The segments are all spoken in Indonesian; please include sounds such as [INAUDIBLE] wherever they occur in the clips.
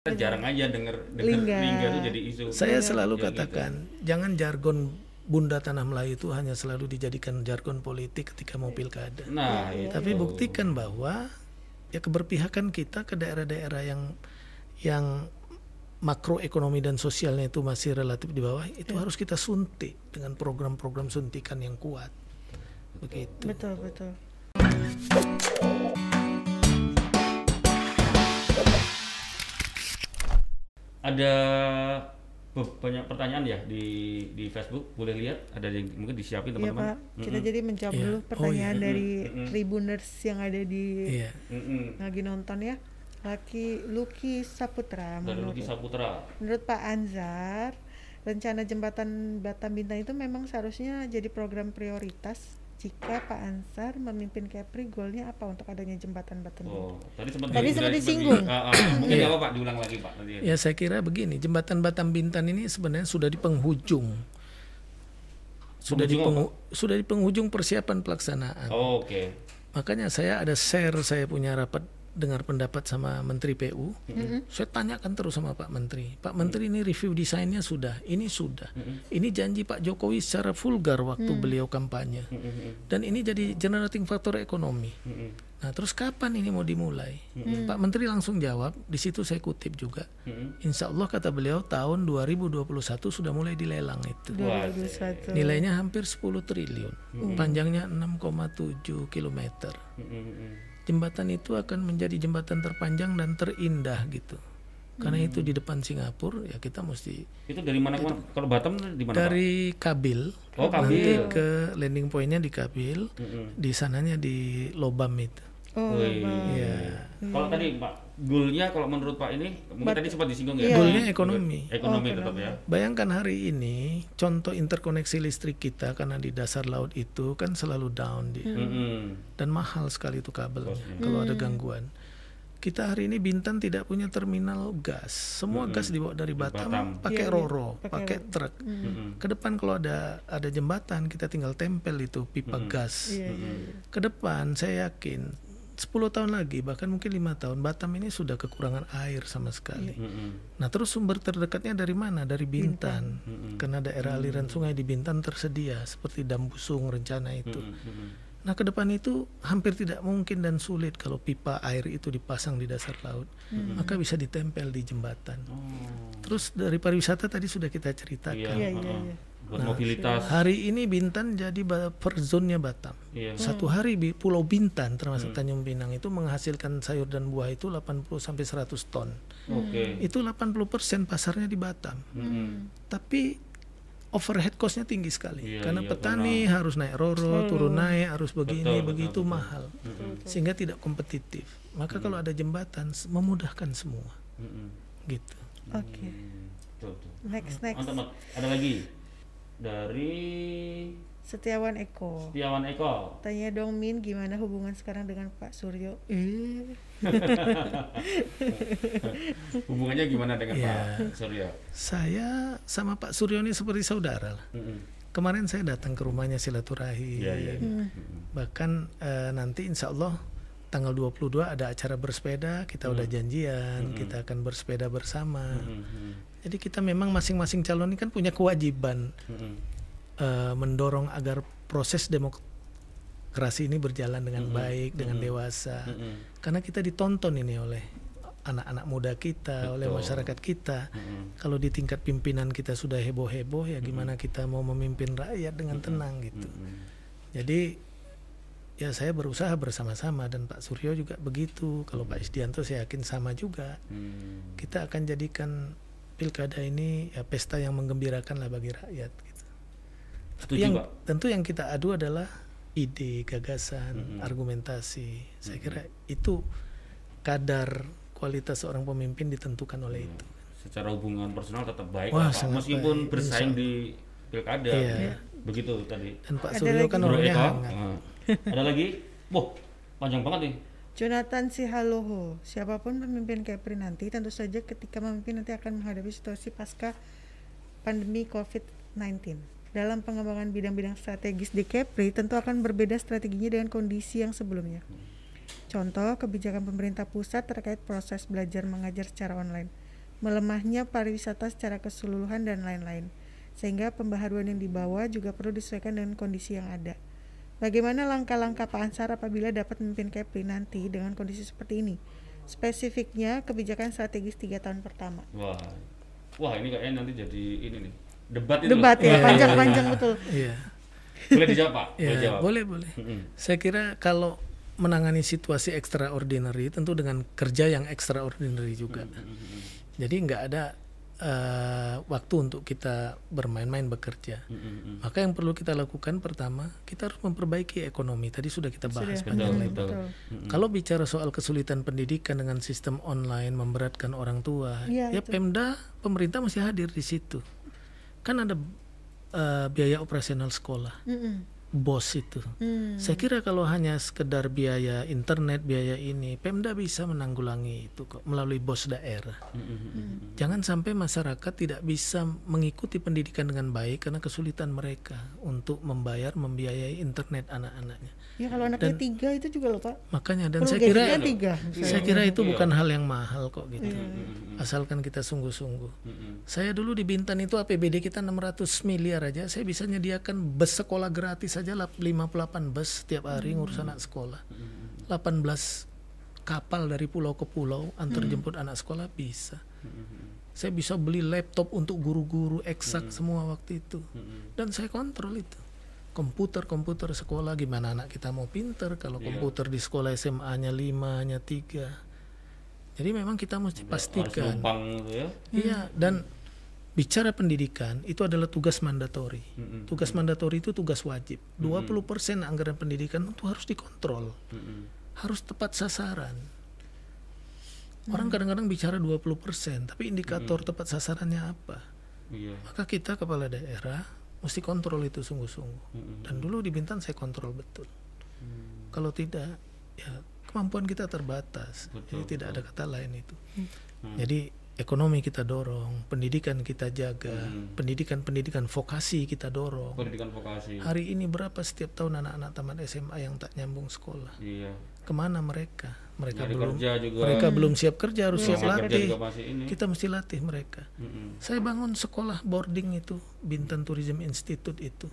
Kita jarang aja denger denger Lingga. lingga, itu jadi isu. Saya selalu Ya, gitu. katakan, jangan jargon Bunda Tanah Melayu itu hanya selalu dijadikan jargon politik ketika mau pilkada. Nah, itu. Tapi buktikan bahwa ya keberpihakan kita ke daerah-daerah yang yang makroekonomi dan sosialnya itu masih relatif di bawah itu Iya. harus kita suntik dengan program-program suntikan yang kuat. Begitu. Betul, betul. Ada banyak pertanyaan ya di di Facebook, boleh lihat ada yang mungkin disiapin Iya teman-teman. Pak, kita jadi menjawab Iya. dulu Oh, pertanyaan iya. dari Mm-mm. Tribuners yang ada di Iya. Mm-mm. lagi nonton ya. Laki Luki Saputra Dari menurut, Luki Saputra. menurut Pak Anzar, rencana jembatan Batam Bintang itu memang seharusnya jadi program prioritas jika Pak Ansar memimpin Kepri goalnya apa untuk adanya jembatan Batam Bintang? Oh, tadi sempat Tadi di- sempat di- disinggung. Ah, ah. Mungkin nggak apa-apa diulang lagi, Pak. Nanti. Ya saya kira begini, jembatan Batam Bintan ini sebenarnya sudah di penghujung. Sudah di Penghujung penghu- sudah di penghujung persiapan pelaksanaan. Oh, Oke. Makanya saya ada share saya punya rapat dengar pendapat sama Menteri PU. Saya tanyakan terus sama Pak Menteri. Pak Menteri ini review desainnya sudah, ini sudah. Ini janji Pak Jokowi secara vulgar waktu beliau kampanye. Dan ini jadi generating faktor ekonomi. Nah, terus kapan ini mau dimulai? Pak Menteri langsung jawab, di situ saya kutip juga. Insya Allah kata beliau tahun 2021 sudah mulai dilelang itu. 2021. Nilainya hampir 10 triliun, panjangnya 6,7 kilometer. Jembatan itu akan menjadi jembatan terpanjang dan terindah gitu. Karena itu di depan Singapura ya kita mesti Itu dari mana mana? Kalau Batam di mana, Pak? dari Kabil, Oh, nanti Kabil. ke landing pointnya di Kabil, di sananya di Lobam itu. Oh, Wih. Ya, Kalau tadi Pak, goalnya kalau menurut Pak ini, mungkin tadi sempat disinggung ya. Iya. goalnya ekonomi. Ekonomi tetap ya. Bayangkan hari ini contoh interkoneksi listrik kita karena di dasar laut itu kan selalu down dia. Mm-mm. dan mahal sekali itu kabelnya kalau ada gangguan. Kita hari ini Bintan tidak punya terminal gas. Semua gas dibawa dari Batam, Batam. pakai Iya, iya, roro, pakai truk. Ke depan kalau ada ada jembatan kita tinggal tempel itu pipa gas. Iya, iya, iya. Ke depan saya yakin 10 tahun lagi bahkan mungkin lima tahun Batam ini sudah kekurangan air sama sekali. Mm-mm. Nah terus sumber terdekatnya dari mana? Dari Bintan. Karena daerah aliran sungai di Bintan tersedia seperti Dambusung rencana itu. Mm-mm. Nah, ke depan itu hampir tidak mungkin dan sulit kalau pipa air itu dipasang di dasar laut, maka bisa ditempel di jembatan. Oh. Terus dari pariwisata tadi sudah kita ceritakan. Iya, Iya, iya, Buat mobilitas. Hari ini Bintan jadi buffer zone-nya Batam. Iya. Satu hari di Pulau Bintan termasuk Tanjung Pinang itu menghasilkan sayur dan buah itu 80 sampai 100 ton. Oke. Itu 80% pasarnya di Batam. Mm-mm. Tapi overhead cost-nya tinggi sekali Iya, karena iya, petani harus naik roro, turun naik, harus begini, Betul, begitu betul, mahal, sehingga tidak kompetitif. Maka kalau ada jembatan memudahkan semua, Mm-mm. gitu. Oke. Hmm. Tuh, tuh. Next, next. Ada lagi dari Setiawan Eko. Setiawan Eko. Tanya dong Min gimana hubungan sekarang dengan Pak Suryo? Eh, [LAUGHS] Hubungannya gimana dengan Iya. Pak Suryo? Saya sama Pak Suryo ini seperti saudara lah. Mm-mm. Kemarin saya datang ke rumahnya silaturahim. Iya, iya. Bahkan eh, nanti insya Allah tanggal 22 ada acara bersepeda, kita udah janjian, kita akan bersepeda bersama. Mm-mm. Jadi kita memang masing-masing calon ini kan punya kewajiban Mm-mm. eh, mendorong agar proses demokrasi ini berjalan dengan baik, dengan dewasa. Mm-mm. Karena kita ditonton ini oleh anak-anak muda kita, oleh Betul. masyarakat kita. Mm-mm. Kalau di tingkat pimpinan kita sudah heboh-heboh, ya gimana kita mau memimpin rakyat dengan tenang gitu. Mm-mm. Jadi ya saya berusaha bersama-sama dan Pak Suryo juga begitu. Kalau Pak Isdianto saya yakin sama juga. Mm. Kita akan jadikan pilkada ini ya pesta yang menggembirakan lah bagi rakyat. Gitu. Tapi Setuju, yang Pak. tentu yang kita adu adalah ide, gagasan, argumentasi. Saya kira itu kadar kualitas seorang pemimpin ditentukan oleh itu. Secara hubungan personal tetap baik Wah, Pak. Meskipun baik, bersaing di pilkada. Iya. Begitu tadi. Dan Pak Suryo kan orangnya hangat. Ah. Ada lagi? Wah, panjang banget nih. Jonathan Sihaloho, siapa pun pemimpin Kepri nanti tentu saja ketika memimpin nanti akan menghadapi situasi pasca pandemi COVID-19. Dalam pengembangan bidang-bidang strategis di Kepri tentu akan berbeda strateginya dengan kondisi yang sebelumnya. Contoh kebijakan pemerintah pusat terkait proses belajar mengajar secara online. melemahnya pariwisata secara keseluruhan dan lain-lain. Sehingga pembaharuan yang dibawa juga perlu disesuaikan dengan kondisi yang ada. Bagaimana langkah-langkah Pak Ansar apabila dapat memimpin Kepri nanti dengan kondisi seperti ini? Spesifiknya kebijakan strategis tiga tahun pertama. Wah, wah ini kayaknya nanti jadi ini nih debat itu. Debat loh. ya, panjang-panjang betul. Iya. Boleh dijawab Pak? Boleh Ya, jawab. boleh boleh. Mm-mm. Saya kira kalau menangani situasi extraordinary tentu dengan kerja yang extraordinary juga. Jadi nggak ada eh, waktu untuk kita bermain-main bekerja. Mm-mm. Maka yang perlu kita lakukan pertama kita harus memperbaiki ekonomi. Tadi sudah kita bahas panjang Betul, lebar. betul. Kalau bicara soal kesulitan pendidikan dengan sistem online memberatkan orang tua, Iya, ya itu. Pemda pemerintah mesti hadir di situ. Kan ada eh, biaya operasional sekolah, Mm-mm. Bos itu. Hmm. Saya kira kalau hanya sekedar biaya internet, biaya ini, Pemda bisa menanggulangi itu kok melalui bos daerah. Mm-mm. Jangan sampai masyarakat tidak bisa mengikuti pendidikan dengan baik karena kesulitan mereka untuk membayar, membiayai internet anak-anaknya. Ya kalau anaknya tiga itu juga loh Pak. Makanya dan Perlu saya kira tiga. saya kira itu bukan hal yang mahal kok gitu. Asalkan kita sungguh-sungguh. Mm-mm. Saya dulu di Bintan itu APBD kita 600 miliar aja, saya bisa nyediakan bus sekolah gratis saja lap- 58 bus setiap hari ngurus anak sekolah. 18 kapal dari pulau ke pulau antar jemput anak sekolah bisa. Saya bisa beli laptop untuk guru-guru eksak semua waktu itu. Dan saya kontrol itu. Komputer-komputer sekolah gimana anak kita mau pinter kalau komputer di sekolah SMA-nya 5 hanya 3. Jadi memang kita mesti Harus pastikan gitu ya. Iya, dan bicara pendidikan itu adalah tugas mandatori. Mm-mm. Tugas mandatori itu tugas wajib. 20% anggaran pendidikan itu harus dikontrol, Mm-mm. harus tepat sasaran. Orang kadang-kadang bicara 20%, tapi indikator tepat sasarannya apa? Iya. Maka kita kepala daerah mesti kontrol itu sungguh-sungguh. Mm-mm. Dan dulu di Bintan saya kontrol betul. Kalau tidak, ya kemampuan kita terbatas. Betul, Jadi tidak ada kata lain itu. Hmm. Jadi ekonomi kita dorong, pendidikan kita jaga, Hmm. pendidikan-pendidikan vokasi kita dorong. Pendidikan vokasi. Hari ini berapa setiap tahun anak-anak tamat SMA yang tak nyambung sekolah? Iya. Ke mana mereka? Mereka Nyari belum kerja juga. mereka belum siap kerja, harus siap Kerja latih. Kita mesti latih mereka. Mm-mm. Saya bangun sekolah boarding itu, Bintan Tourism Institute itu.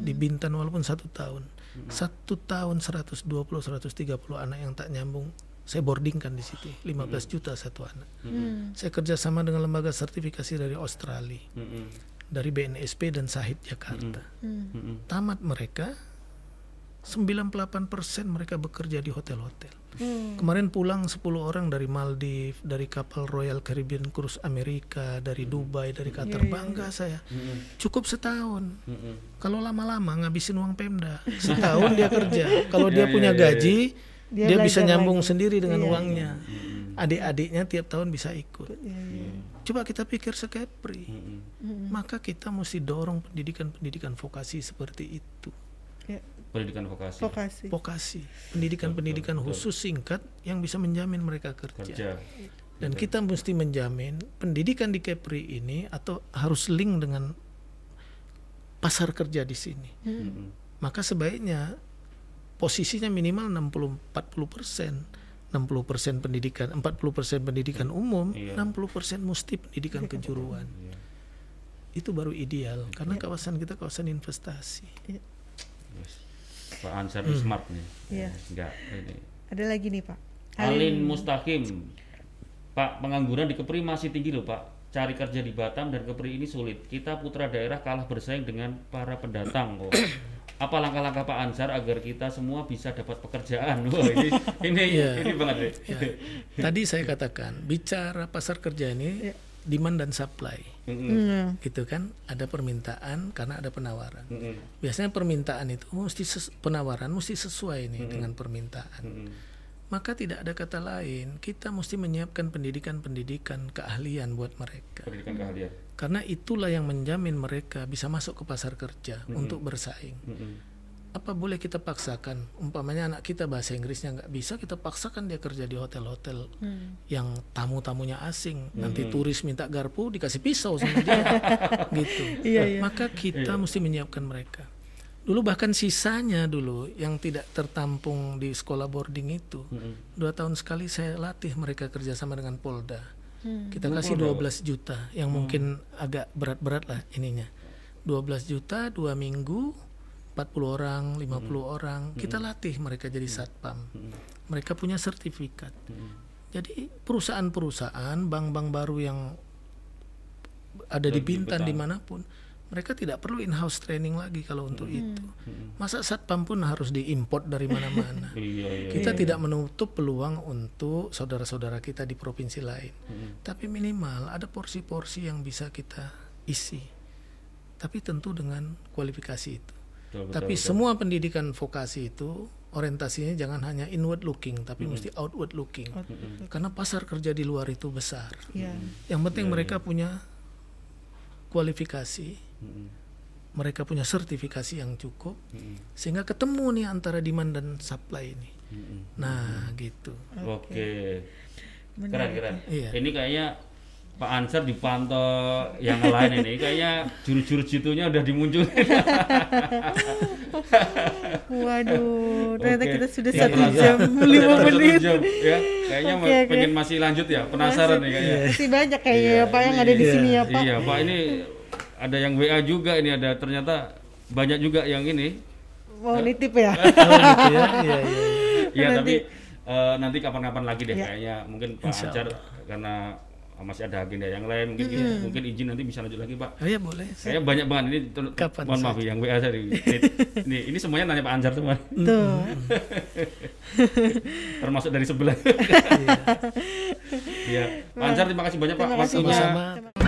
Di Bintan walaupun satu tahun. Satu tahun 120 130 anak yang tak nyambung saya boardingkan di situ 15 juta satu anak. Hmm. Saya kerjasama dengan lembaga sertifikasi dari Australia, Mm-mm. dari BNSP dan Sahid Jakarta. Hmm. Mm-mm. Tamat mereka 98% mereka bekerja di hotel-hotel. Hmm. Kemarin pulang 10 orang dari Maldives, dari kapal Royal Caribbean Cruise Amerika, dari Dubai, dari Qatar. Bangga saya. Mm-mm. Cukup setahun. Mm-mm. Kalau lama-lama ngabisin uang Pemda, setahun dia kerja. Kalau dia Ya, punya ya, ya, gaji, Dia dia, bisa nyambung lagi. sendiri dengan Iya, uangnya. Adik-adiknya tiap tahun bisa ikut. Ya, ya. Coba kita pikir sekepri. Mm-mm. Maka kita mesti dorong pendidikan-pendidikan vokasi seperti itu. Ya. Pendidikan vokasi. Vokasi. Vokasi, pendidikan-pendidikan khusus singkat yang bisa menjamin mereka kerja. Kerja. Dan kita mesti menjamin pendidikan di Kepri ini atau harus link dengan pasar kerja di sini. Mm-mm. Maka sebaiknya posisinya minimal 60 40 persen. 60 persen pendidikan, 40 persen pendidikan umum, Iya. 60 persen mesti pendidikan kejuruan. Iya. Itu baru ideal karena kawasan kita kawasan investasi. Ya. Yes. Pak Ansar ini smart nih. Iya. Enggak ini. Ada lagi nih Pak. Alin Mustaqim. Pak, pengangguran di Kepri masih tinggi loh, Pak. Cari kerja di Batam dan Kepri ini sulit. Kita putra daerah kalah bersaing dengan para pendatang kok. Apa langkah-langkah Pak Ansar agar kita semua bisa dapat pekerjaan? [LAUGHS] Wah, ini [LAUGHS] ini Iya. ini banget deh. Ya. Tadi saya katakan bicara pasar kerja ini demand dan supply. Mm-mm. Hmm. Gitu kan? Ada permintaan karena ada penawaran. Mm-mm. Biasanya permintaan itu mesti penawaran mesti sesuai nih dengan permintaan. Mm-mm. Maka tidak ada kata lain, kita mesti menyiapkan pendidikan-pendidikan keahlian buat mereka. Pendidikan keahlian. Karena itulah yang menjamin mereka bisa masuk ke pasar kerja untuk bersaing. Mm-mm. Apa boleh kita paksakan? Umpamanya anak kita bahasa Inggrisnya nggak bisa, kita paksakan dia kerja di hotel-hotel yang tamu-tamunya asing. Nanti turis minta garpu dikasih pisau sama dia, [LAUGHS] gitu. Iya, iya. Maka kita mesti menyiapkan mereka. Dulu bahkan sisanya dulu yang tidak tertampung di sekolah boarding itu, dua tahun sekali saya latih mereka kerjasama dengan Polda. Kita kasih 12 juta yang mungkin agak berat-berat lah ininya. 12 juta dua minggu 40 orang, 50 orang, kita latih mereka jadi satpam. Mereka punya sertifikat. Jadi perusahaan-perusahaan, bank-bank baru yang ada di Bintan. di mana pun, mereka tidak perlu in-house training lagi kalau untuk itu. Masa satpam pun harus diimport dari mana-mana. [LAUGHS] Iya, iya. Kita tidak menutup peluang untuk saudara-saudara kita di provinsi lain. Tapi minimal ada porsi-porsi yang bisa kita isi. Tapi tentu dengan kualifikasi itu. Betul, betul, Tapi betul. semua pendidikan vokasi itu orientasinya jangan hanya inward looking, tapi Hmm. mesti outward looking. Karena pasar kerja di luar itu besar. Iya. Yang penting mereka punya kualifikasi, Mm-mm. mereka punya sertifikasi yang cukup, Mm-mm. sehingga ketemu nih antara demand dan supply ini. Mm-mm. Nah, gitu. Oke. Keren Menarik keren. Iya. Ini kayaknya Pak Ansar dipantau yang lain ini kayaknya jurus-jurus jitunya udah dimunculin. [LAUGHS] [LAUGHS] Waduh, ternyata Oke. kita sudah Ya, satu terasa. jam lima menit. jam, ya. Kayaknya Oke, oke. pengen masih lanjut ya, penasaran nih kayaknya. Masih banyak kayaknya Iya, ya Pak yang ada di sini ya Pak. Iya, Pak ini ada yang WA juga ini ada ternyata banyak juga yang ini. Mau nitip ya? [LAUGHS] Oh, gitu ya. Iya, iya, iya. Iya, Nanti- tapi eh, nanti kapan-kapan lagi deh Iya. kayaknya mungkin Pak Ansar karena masih ada agenda yang lain mungkin mungkin izin nanti bisa lanjut lagi Pak. Oh, iya boleh. Kayaknya banyak banget ini Kapan mohon maaf yang WA saya ini, ini, ini semuanya nanya Pak Ansar semua Tuh. [LAUGHS] termasuk dari sebelah. [LAUGHS] Iya. Pak Ansar terima kasih banyak Pak Terima kasih, waktunya.